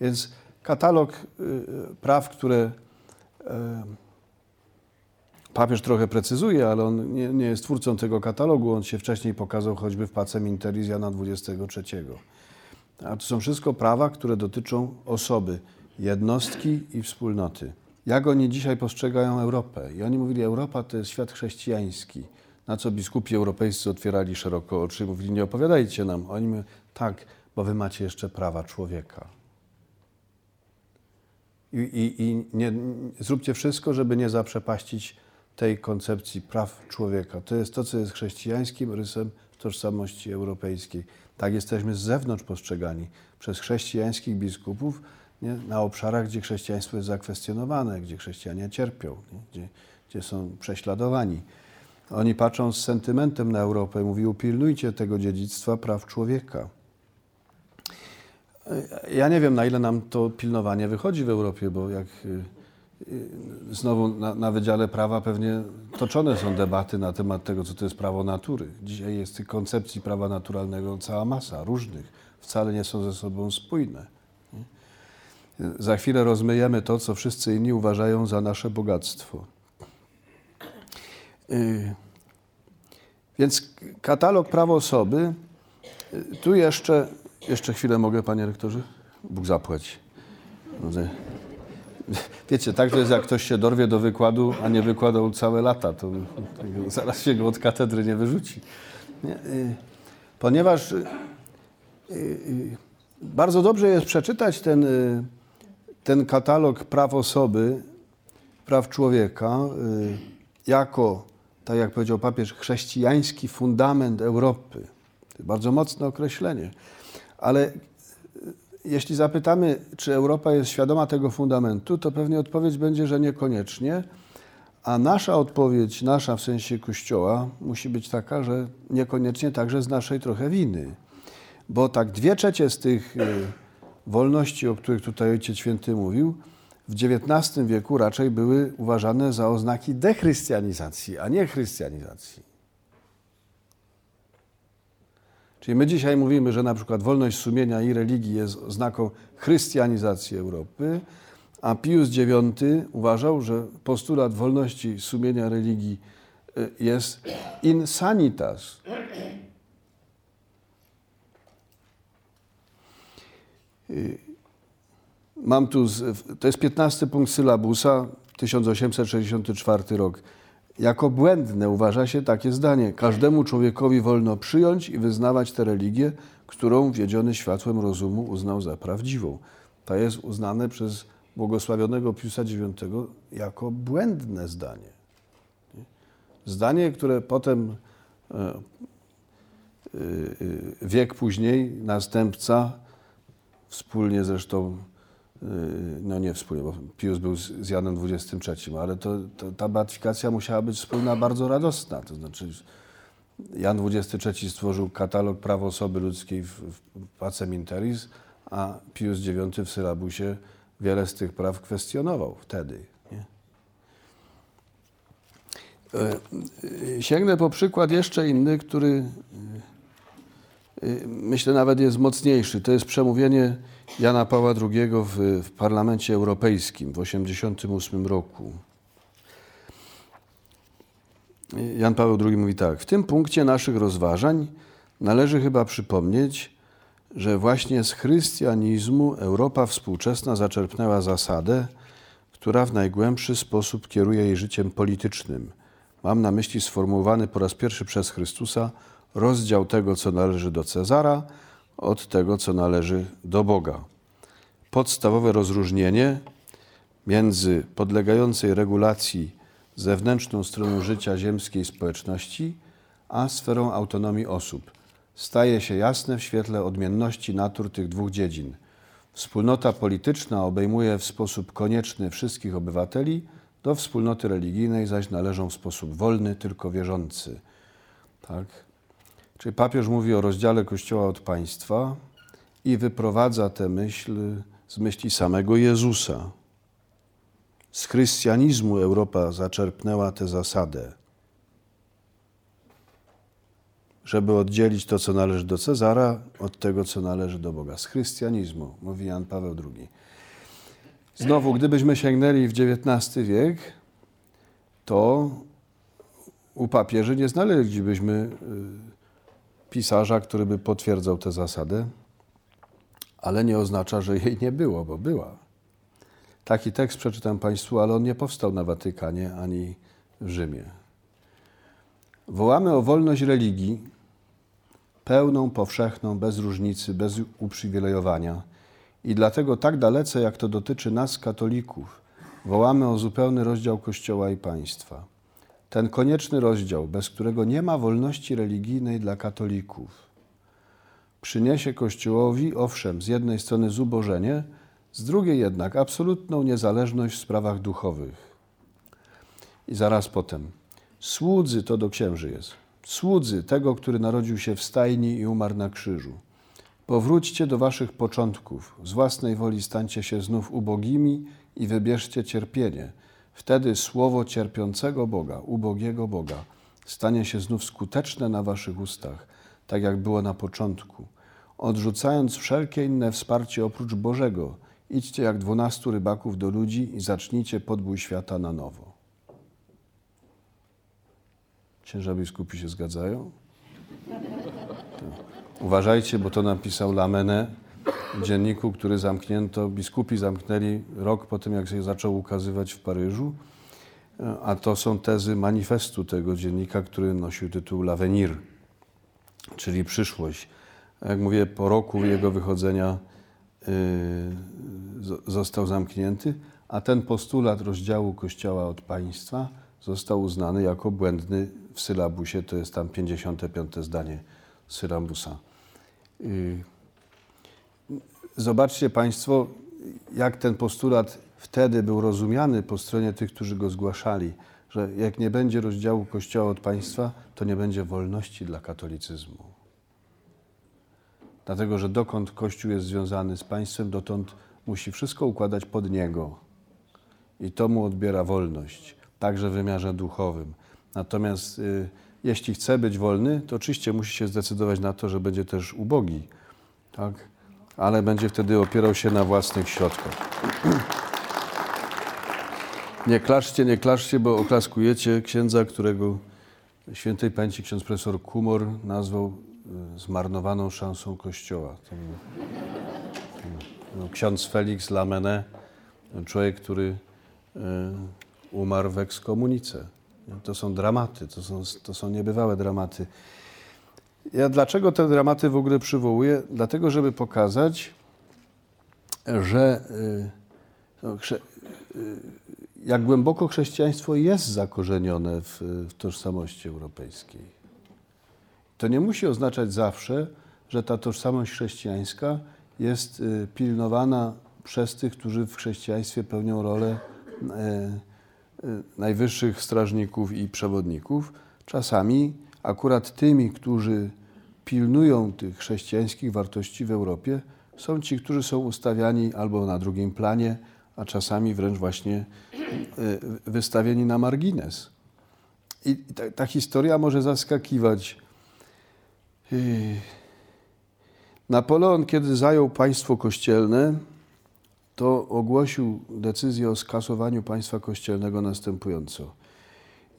Więc katalog y, y, praw, które e, papież trochę precyzuje, ale on nie, nie, jest twórcą tego katalogu, on się wcześniej pokazał choćby w Pacem Interis Jana 23. A to są wszystko prawa, które dotyczą osoby, jednostki i wspólnoty. Jak oni dzisiaj postrzegają Europę? I oni mówili, Europa to jest świat chrześcijański. Na co biskupi europejscy otwierali szeroko oczy i mówili, nie opowiadajcie nam. Oni mówią, tak, bo wy macie jeszcze prawa człowieka. I, i, i nie, zróbcie wszystko, żeby nie zaprzepaścić tej koncepcji praw człowieka. To jest to, co jest chrześcijańskim rysem tożsamości europejskiej. Tak jesteśmy z zewnątrz postrzegani przez chrześcijańskich biskupów, nie? na obszarach, gdzie chrześcijaństwo jest zakwestionowane, gdzie chrześcijanie cierpią, gdzie, gdzie są prześladowani. Oni patrzą z sentymentem na Europę mówią, pilnujcie tego dziedzictwa praw człowieka. Ja nie wiem, na ile nam to pilnowanie wychodzi w Europie, bo jak y, y, znowu na, na Wydziale Prawa pewnie toczone są debaty na temat tego, co to jest prawo natury. Dzisiaj jest tych koncepcji prawa naturalnego cała masa, różnych. Wcale nie są ze sobą spójne. Za chwilę rozmyjemy to, co wszyscy inni uważają za nasze bogactwo. Y, więc katalog praw osoby, tu jeszcze jeszcze chwilę mogę, panie rektorze? Bóg zapłać. Wiecie, tak to jest, jak ktoś się dorwie do wykładu, a nie wykładał całe lata, to zaraz się go od katedry nie wyrzuci. Y, ponieważ y, y, bardzo dobrze jest przeczytać ten, ten katalog praw osoby, praw człowieka, jako, tak jak powiedział papież, chrześcijański fundament Europy. Bardzo mocne określenie. Ale e, jeśli zapytamy, czy Europa jest świadoma tego fundamentu, to pewnie odpowiedź będzie, że niekoniecznie. A nasza odpowiedź, nasza w sensie Kościoła, musi być taka, że niekoniecznie także z naszej trochę winy. Bo tak dwie trzecie z tych e, wolności, o których tutaj Ojciec Święty mówił, w XIX wieku raczej były uważane za oznaki dechrystianizacji, a nie chrystianizacji. Czyli my dzisiaj mówimy, że na przykład wolność sumienia i religii jest znaką chrystianizacji Europy, a Pius IX uważał, że postulat wolności sumienia religii y, jest insanitas. Mam tu, to jest 15 punkt sylabusa, 1864 rok. Jako błędne uważa się takie zdanie. Każdemu człowiekowi wolno przyjąć i wyznawać tę religię, którą wiedziony światłem rozumu uznał za prawdziwą. To jest uznane przez błogosławionego Piusa IX jako błędne zdanie. Zdanie, które potem e, e, e, wiek później następca, wspólnie zresztą Yy, no nie wspólnie, bo Pius był z Janem XXIII, ale to, to, ta beatyfikacja musiała być wspólna, bardzo radosna. To znaczy Jan XXIII stworzył katalog praw osoby ludzkiej w, w Pacem Interis, a Pius IX w sylabusie wiele z tych praw kwestionował wtedy. Nie? Yy, sięgnę po przykład jeszcze inny, który yy, myślę nawet jest mocniejszy. To jest przemówienie Jana Pawła II w, w Parlamencie Europejskim w 1988 roku. Jan Paweł II mówi tak: W tym punkcie naszych rozważań należy chyba przypomnieć, że właśnie z chrystianizmu Europa współczesna zaczerpnęła zasadę, która w najgłębszy sposób kieruje jej życiem politycznym. Mam na myśli sformułowany po raz pierwszy przez Chrystusa rozdział tego, co należy do Cezara, od tego, co należy do Boga. Podstawowe rozróżnienie między podlegającej regulacji zewnętrzną stroną życia ziemskiej społeczności, a sferą autonomii osób staje się jasne w świetle odmienności natur tych dwóch dziedzin. Wspólnota polityczna obejmuje w sposób konieczny wszystkich obywateli, do wspólnoty religijnej zaś należą w sposób wolny tylko wierzący. Tak? Czyli papież mówi o rozdziale Kościoła od państwa i wyprowadza tę myśl z myśli samego Jezusa. Z chrystianizmu Europa zaczerpnęła tę zasadę, żeby oddzielić to, co należy do Cezara, od tego, co należy do Boga. Z chrystianizmu, mówi Jan Paweł II. Znowu, gdybyśmy sięgnęli w XIX wiek, to u papieży nie znaleźlibyśmy y, pisarza, który by potwierdzał tę zasadę, ale nie oznacza, że jej nie było, bo była. Taki tekst przeczytam Państwu, ale on nie powstał na Watykanie ani w Rzymie. Wołamy o wolność religii, pełną, powszechną, bez różnicy, bez uprzywilejowania. I dlatego tak dalece, jak to dotyczy nas, katolików, wołamy o zupełny rozdział Kościoła i państwa ten konieczny rozdział, bez którego nie ma wolności religijnej dla katolików, przyniesie Kościołowi, owszem, z jednej strony zubożenie, z drugiej jednak absolutną niezależność w sprawach duchowych. I zaraz potem. Słudzy, to do księży jest, słudzy tego, który narodził się w stajni i umarł na krzyżu. Powróćcie do waszych początków, z własnej woli stańcie się znów ubogimi i wybierzcie cierpienie. Wtedy słowo cierpiącego Boga, ubogiego Boga, stanie się znów skuteczne na waszych ustach, tak jak było na początku. Odrzucając wszelkie inne wsparcie oprócz Bożego, idźcie jak dwunastu rybaków do ludzi i zacznijcie podbój świata na nowo. Księża biskupi się zgadzają? Uważajcie, bo to napisał Lamene dzienniku, który zamknięto, biskupi zamknęli rok po tym, jak się zaczął ukazywać w Paryżu. A to są tezy manifestu tego dziennika, który nosił tytuł L'Avenir, czyli przyszłość. Jak mówię, po roku jego wychodzenia yy, został zamknięty, a ten postulat rozdziału Kościoła od państwa został uznany jako błędny w sylabusie, to jest tam 55 zdanie sylabusa. Yy, zobaczcie Państwo, jak ten postulat wtedy był rozumiany po stronie tych, którzy go zgłaszali, że jak nie będzie rozdziału Kościoła od państwa, to nie będzie wolności dla katolicyzmu. Dlatego, że dokąd Kościół jest związany z państwem, dotąd musi wszystko układać pod niego. I to mu odbiera wolność, także w wymiarze duchowym. Natomiast y, jeśli chce być wolny, to oczywiście musi się zdecydować na to, że będzie też ubogi, tak? Ale będzie wtedy opierał się na własnych środkach. Nie klaszcie, nie klaszcie, bo oklaskujecie księdza, którego świętej pamięci ksiądz profesor Kumor nazwał y, zmarnowaną szansą Kościoła. Był, no, ksiądz Felix Lamene, człowiek, który y, umarł w ekskomunice. To są dramaty, to są, to są niebywałe dramaty. Ja dlaczego te dramaty w ogóle przywołuję? Dlatego, żeby pokazać, że y, no, jak głęboko chrześcijaństwo jest zakorzenione w, w tożsamości europejskiej. To nie musi oznaczać zawsze, że ta tożsamość chrześcijańska jest y, pilnowana przez tych, którzy w chrześcijaństwie pełnią rolę najwyższych strażników i przewodników. Czasami akurat tymi, którzy pilnują tych chrześcijańskich wartości w Europie, są ci, którzy są ustawiani albo na drugim planie, a czasami wręcz właśnie e, wystawieni na margines. I ta, ta historia może zaskakiwać. E, Napoleon, kiedy zajął państwo kościelne, to ogłosił decyzję o skasowaniu państwa kościelnego następująco.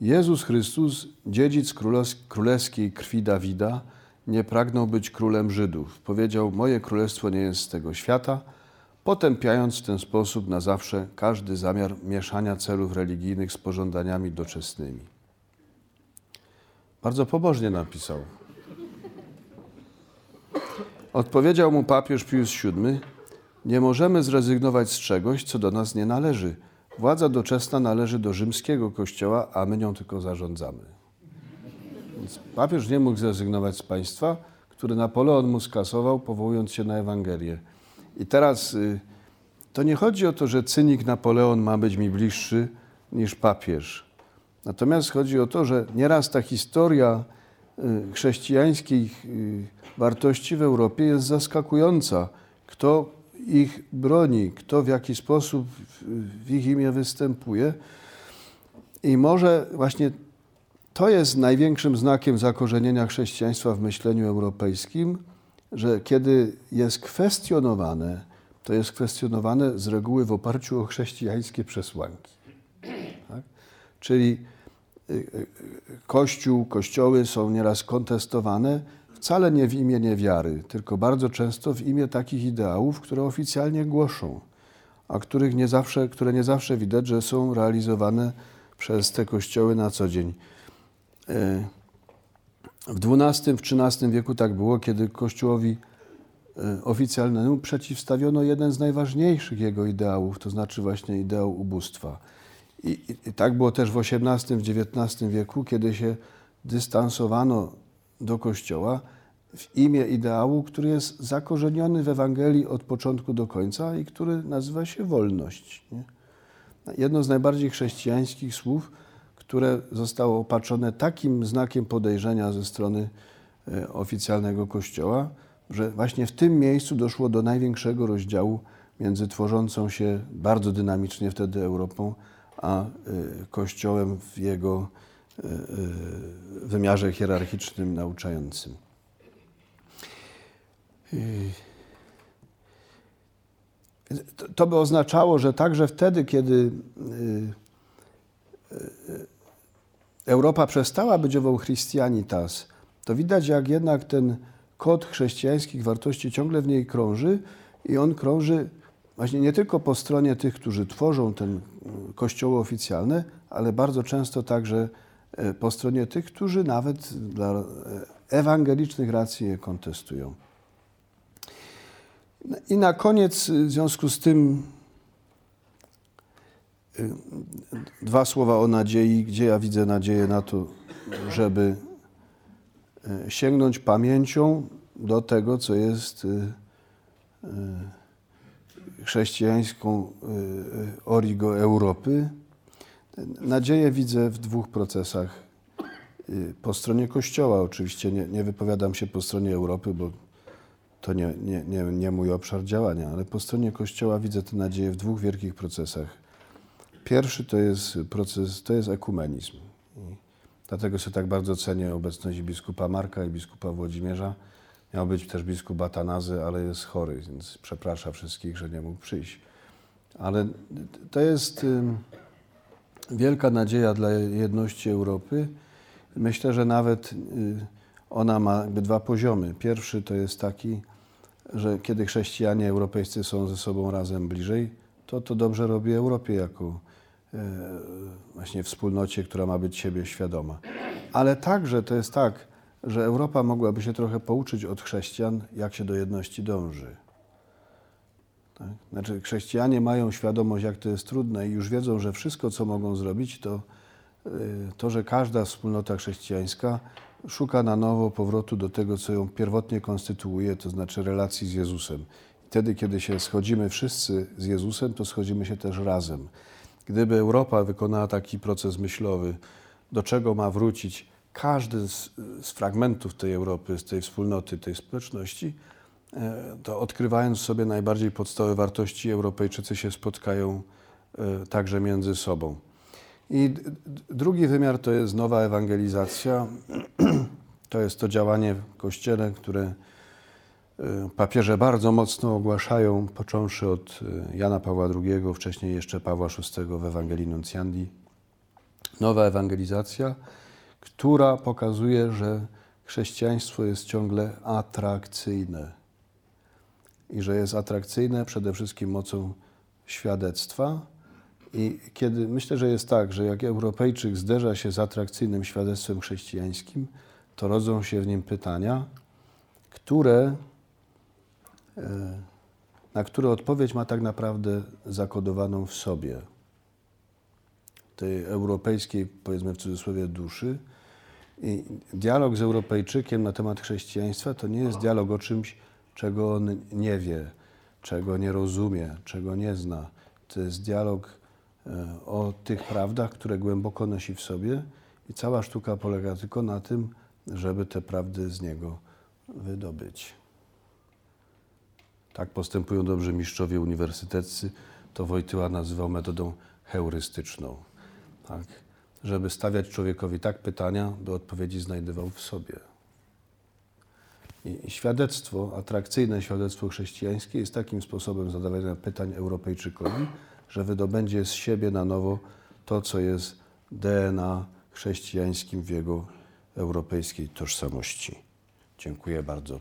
Jezus Chrystus, dziedzic królewskiej krwi Dawida, nie pragnął być królem Żydów. Powiedział: Moje królestwo nie jest z tego świata potępiając w ten sposób na zawsze każdy zamiar mieszania celów religijnych z pożądaniami doczesnymi. Bardzo pobożnie napisał. Odpowiedział mu papież Pius VII: Nie możemy zrezygnować z czegoś, co do nas nie należy. Władza doczesna należy do rzymskiego kościoła, a my nią tylko zarządzamy. Więc papież nie mógł zrezygnować z państwa, które Napoleon mu skasował, powołując się na Ewangelię. I teraz y, to nie chodzi o to, że cynik Napoleon ma być mi bliższy niż papież. Natomiast chodzi o to, że nieraz ta historia y, chrześcijańskich y, wartości w Europie jest zaskakująca. Kto ich broni, kto w jaki sposób w ich imię występuje. I może właśnie to jest największym znakiem zakorzenienia chrześcijaństwa w myśleniu europejskim, że kiedy jest kwestionowane, to jest kwestionowane z reguły w oparciu o chrześcijańskie przesłanki. Tak? Czyli y, y, Kościół, kościoły są nieraz kontestowane wcale nie w imię niewiary, tylko bardzo często w imię takich ideałów, które oficjalnie głoszą, a których nie zawsze, które nie zawsze widać, że są realizowane przez te kościoły na co dzień. Y, w XII, w XIII wieku tak było, kiedy Kościołowi e, oficjalnemu przeciwstawiono jeden z najważniejszych jego ideałów, to znaczy właśnie ideał ubóstwa. I, i tak było też w XVIII, w XIX wieku, kiedy się dystansowano do Kościoła w imię ideału, który jest zakorzeniony w Ewangelii od początku do końca i który nazywa się wolność. Nie? Jedno z najbardziej chrześcijańskich słów, które zostało opatrzone takim znakiem podejrzenia ze strony e, oficjalnego Kościoła, że właśnie w tym miejscu doszło do największego rozdziału między tworzącą się bardzo dynamicznie wtedy Europą, a e, Kościołem w jego wymiarze hierarchicznym, nauczającym. To by oznaczało, że także wtedy, kiedy Europa przestała być ową Christianitas, to widać, jak jednak ten kod chrześcijańskich wartości ciągle w niej krąży i on krąży właśnie nie tylko po stronie tych, którzy tworzą ten kościoły oficjalne, ale bardzo często także po stronie tych, którzy nawet dla e, ewangelicznych racji je kontestują. I na koniec, w związku z tym, dwa słowa o nadziei, gdzie ja widzę nadzieję na to, żeby sięgnąć pamięcią do tego, co jest chrześcijańską origo Europy. Nadzieję widzę w dwóch procesach. Po stronie Kościoła oczywiście, nie, nie wypowiadam się po stronie Europy, bo to nie, nie, nie, nie mój obszar działania, ale po stronie Kościoła widzę tę nadzieję w dwóch wielkich procesach. Pierwszy to jest proces, to jest ekumenizm. Dlatego sobie tak bardzo cenię obecność biskupa Marka i biskupa Włodzimierza. Miał być też biskup Atanazy, ale jest chory, więc przepraszam wszystkich, że nie mógł przyjść. Ale to jest wielka nadzieja dla jedności Europy. Myślę, że nawet y, ona ma dwa poziomy. Pierwszy to jest taki, że kiedy chrześcijanie europejscy są ze sobą razem bliżej, to to dobrze robi Europie jako e, właśnie wspólnocie, która ma być siebie świadoma. Ale także to jest tak, że Europa mogłaby się trochę pouczyć od chrześcijan, jak się do jedności dąży. Tak? Znaczy, chrześcijanie mają świadomość, jak to jest trudne i już wiedzą, że wszystko, co mogą zrobić, to e, to, że każda wspólnota chrześcijańska szuka na nowo powrotu do tego, co ją pierwotnie konstytuuje, to znaczy relacji z Jezusem. Wtedy, kiedy się schodzimy wszyscy z Jezusem, to schodzimy się też razem. Gdyby Europa wykonała taki proces myślowy, do czego ma wrócić każdy z, z fragmentów tej Europy, z tej wspólnoty, tej społeczności, to odkrywając sobie najbardziej podstawowe wartości, Europejczycy się spotkają e, także między sobą. I drugi wymiar to jest nowa ewangelizacja. To jest to działanie w Kościele, które y, papieże bardzo mocno ogłaszają, począwszy od Jana Pawła II, wcześniej jeszcze Pawła VI w Ewangelii Nuncjandi. Nowa ewangelizacja, która pokazuje, że chrześcijaństwo jest ciągle atrakcyjne i że jest atrakcyjne przede wszystkim mocą świadectwa, i kiedy myślę, że jest tak, że jak Europejczyk zderza się z atrakcyjnym świadectwem chrześcijańskim, to rodzą się w nim pytania, które, e, na które odpowiedź ma tak naprawdę zakodowaną w sobie, tej europejskiej, powiedzmy w cudzysłowie, duszy. I dialog z Europejczykiem na temat chrześcijaństwa to nie jest dialog o czymś, czego on nie wie, czego nie rozumie, czego nie zna. To jest dialog E, o tych prawdach, które głęboko nosi w sobie i cała sztuka polega tylko na tym, żeby te prawdy z niego wydobyć. Tak postępują dobrze mistrzowie uniwersyteccy. To Wojtyła nazywał metodą heurystyczną. Tak? Żeby stawiać człowiekowi tak pytania, by odpowiedzi znajdował w sobie. Świadectwo, atrakcyjne świadectwo chrześcijańskie jest takim sposobem zadawania pytań Europejczykowi, że wydobędzie z siebie na nowo to, co jest DNA chrześcijańskim w jego europejskiej tożsamości. Dziękuję bardzo.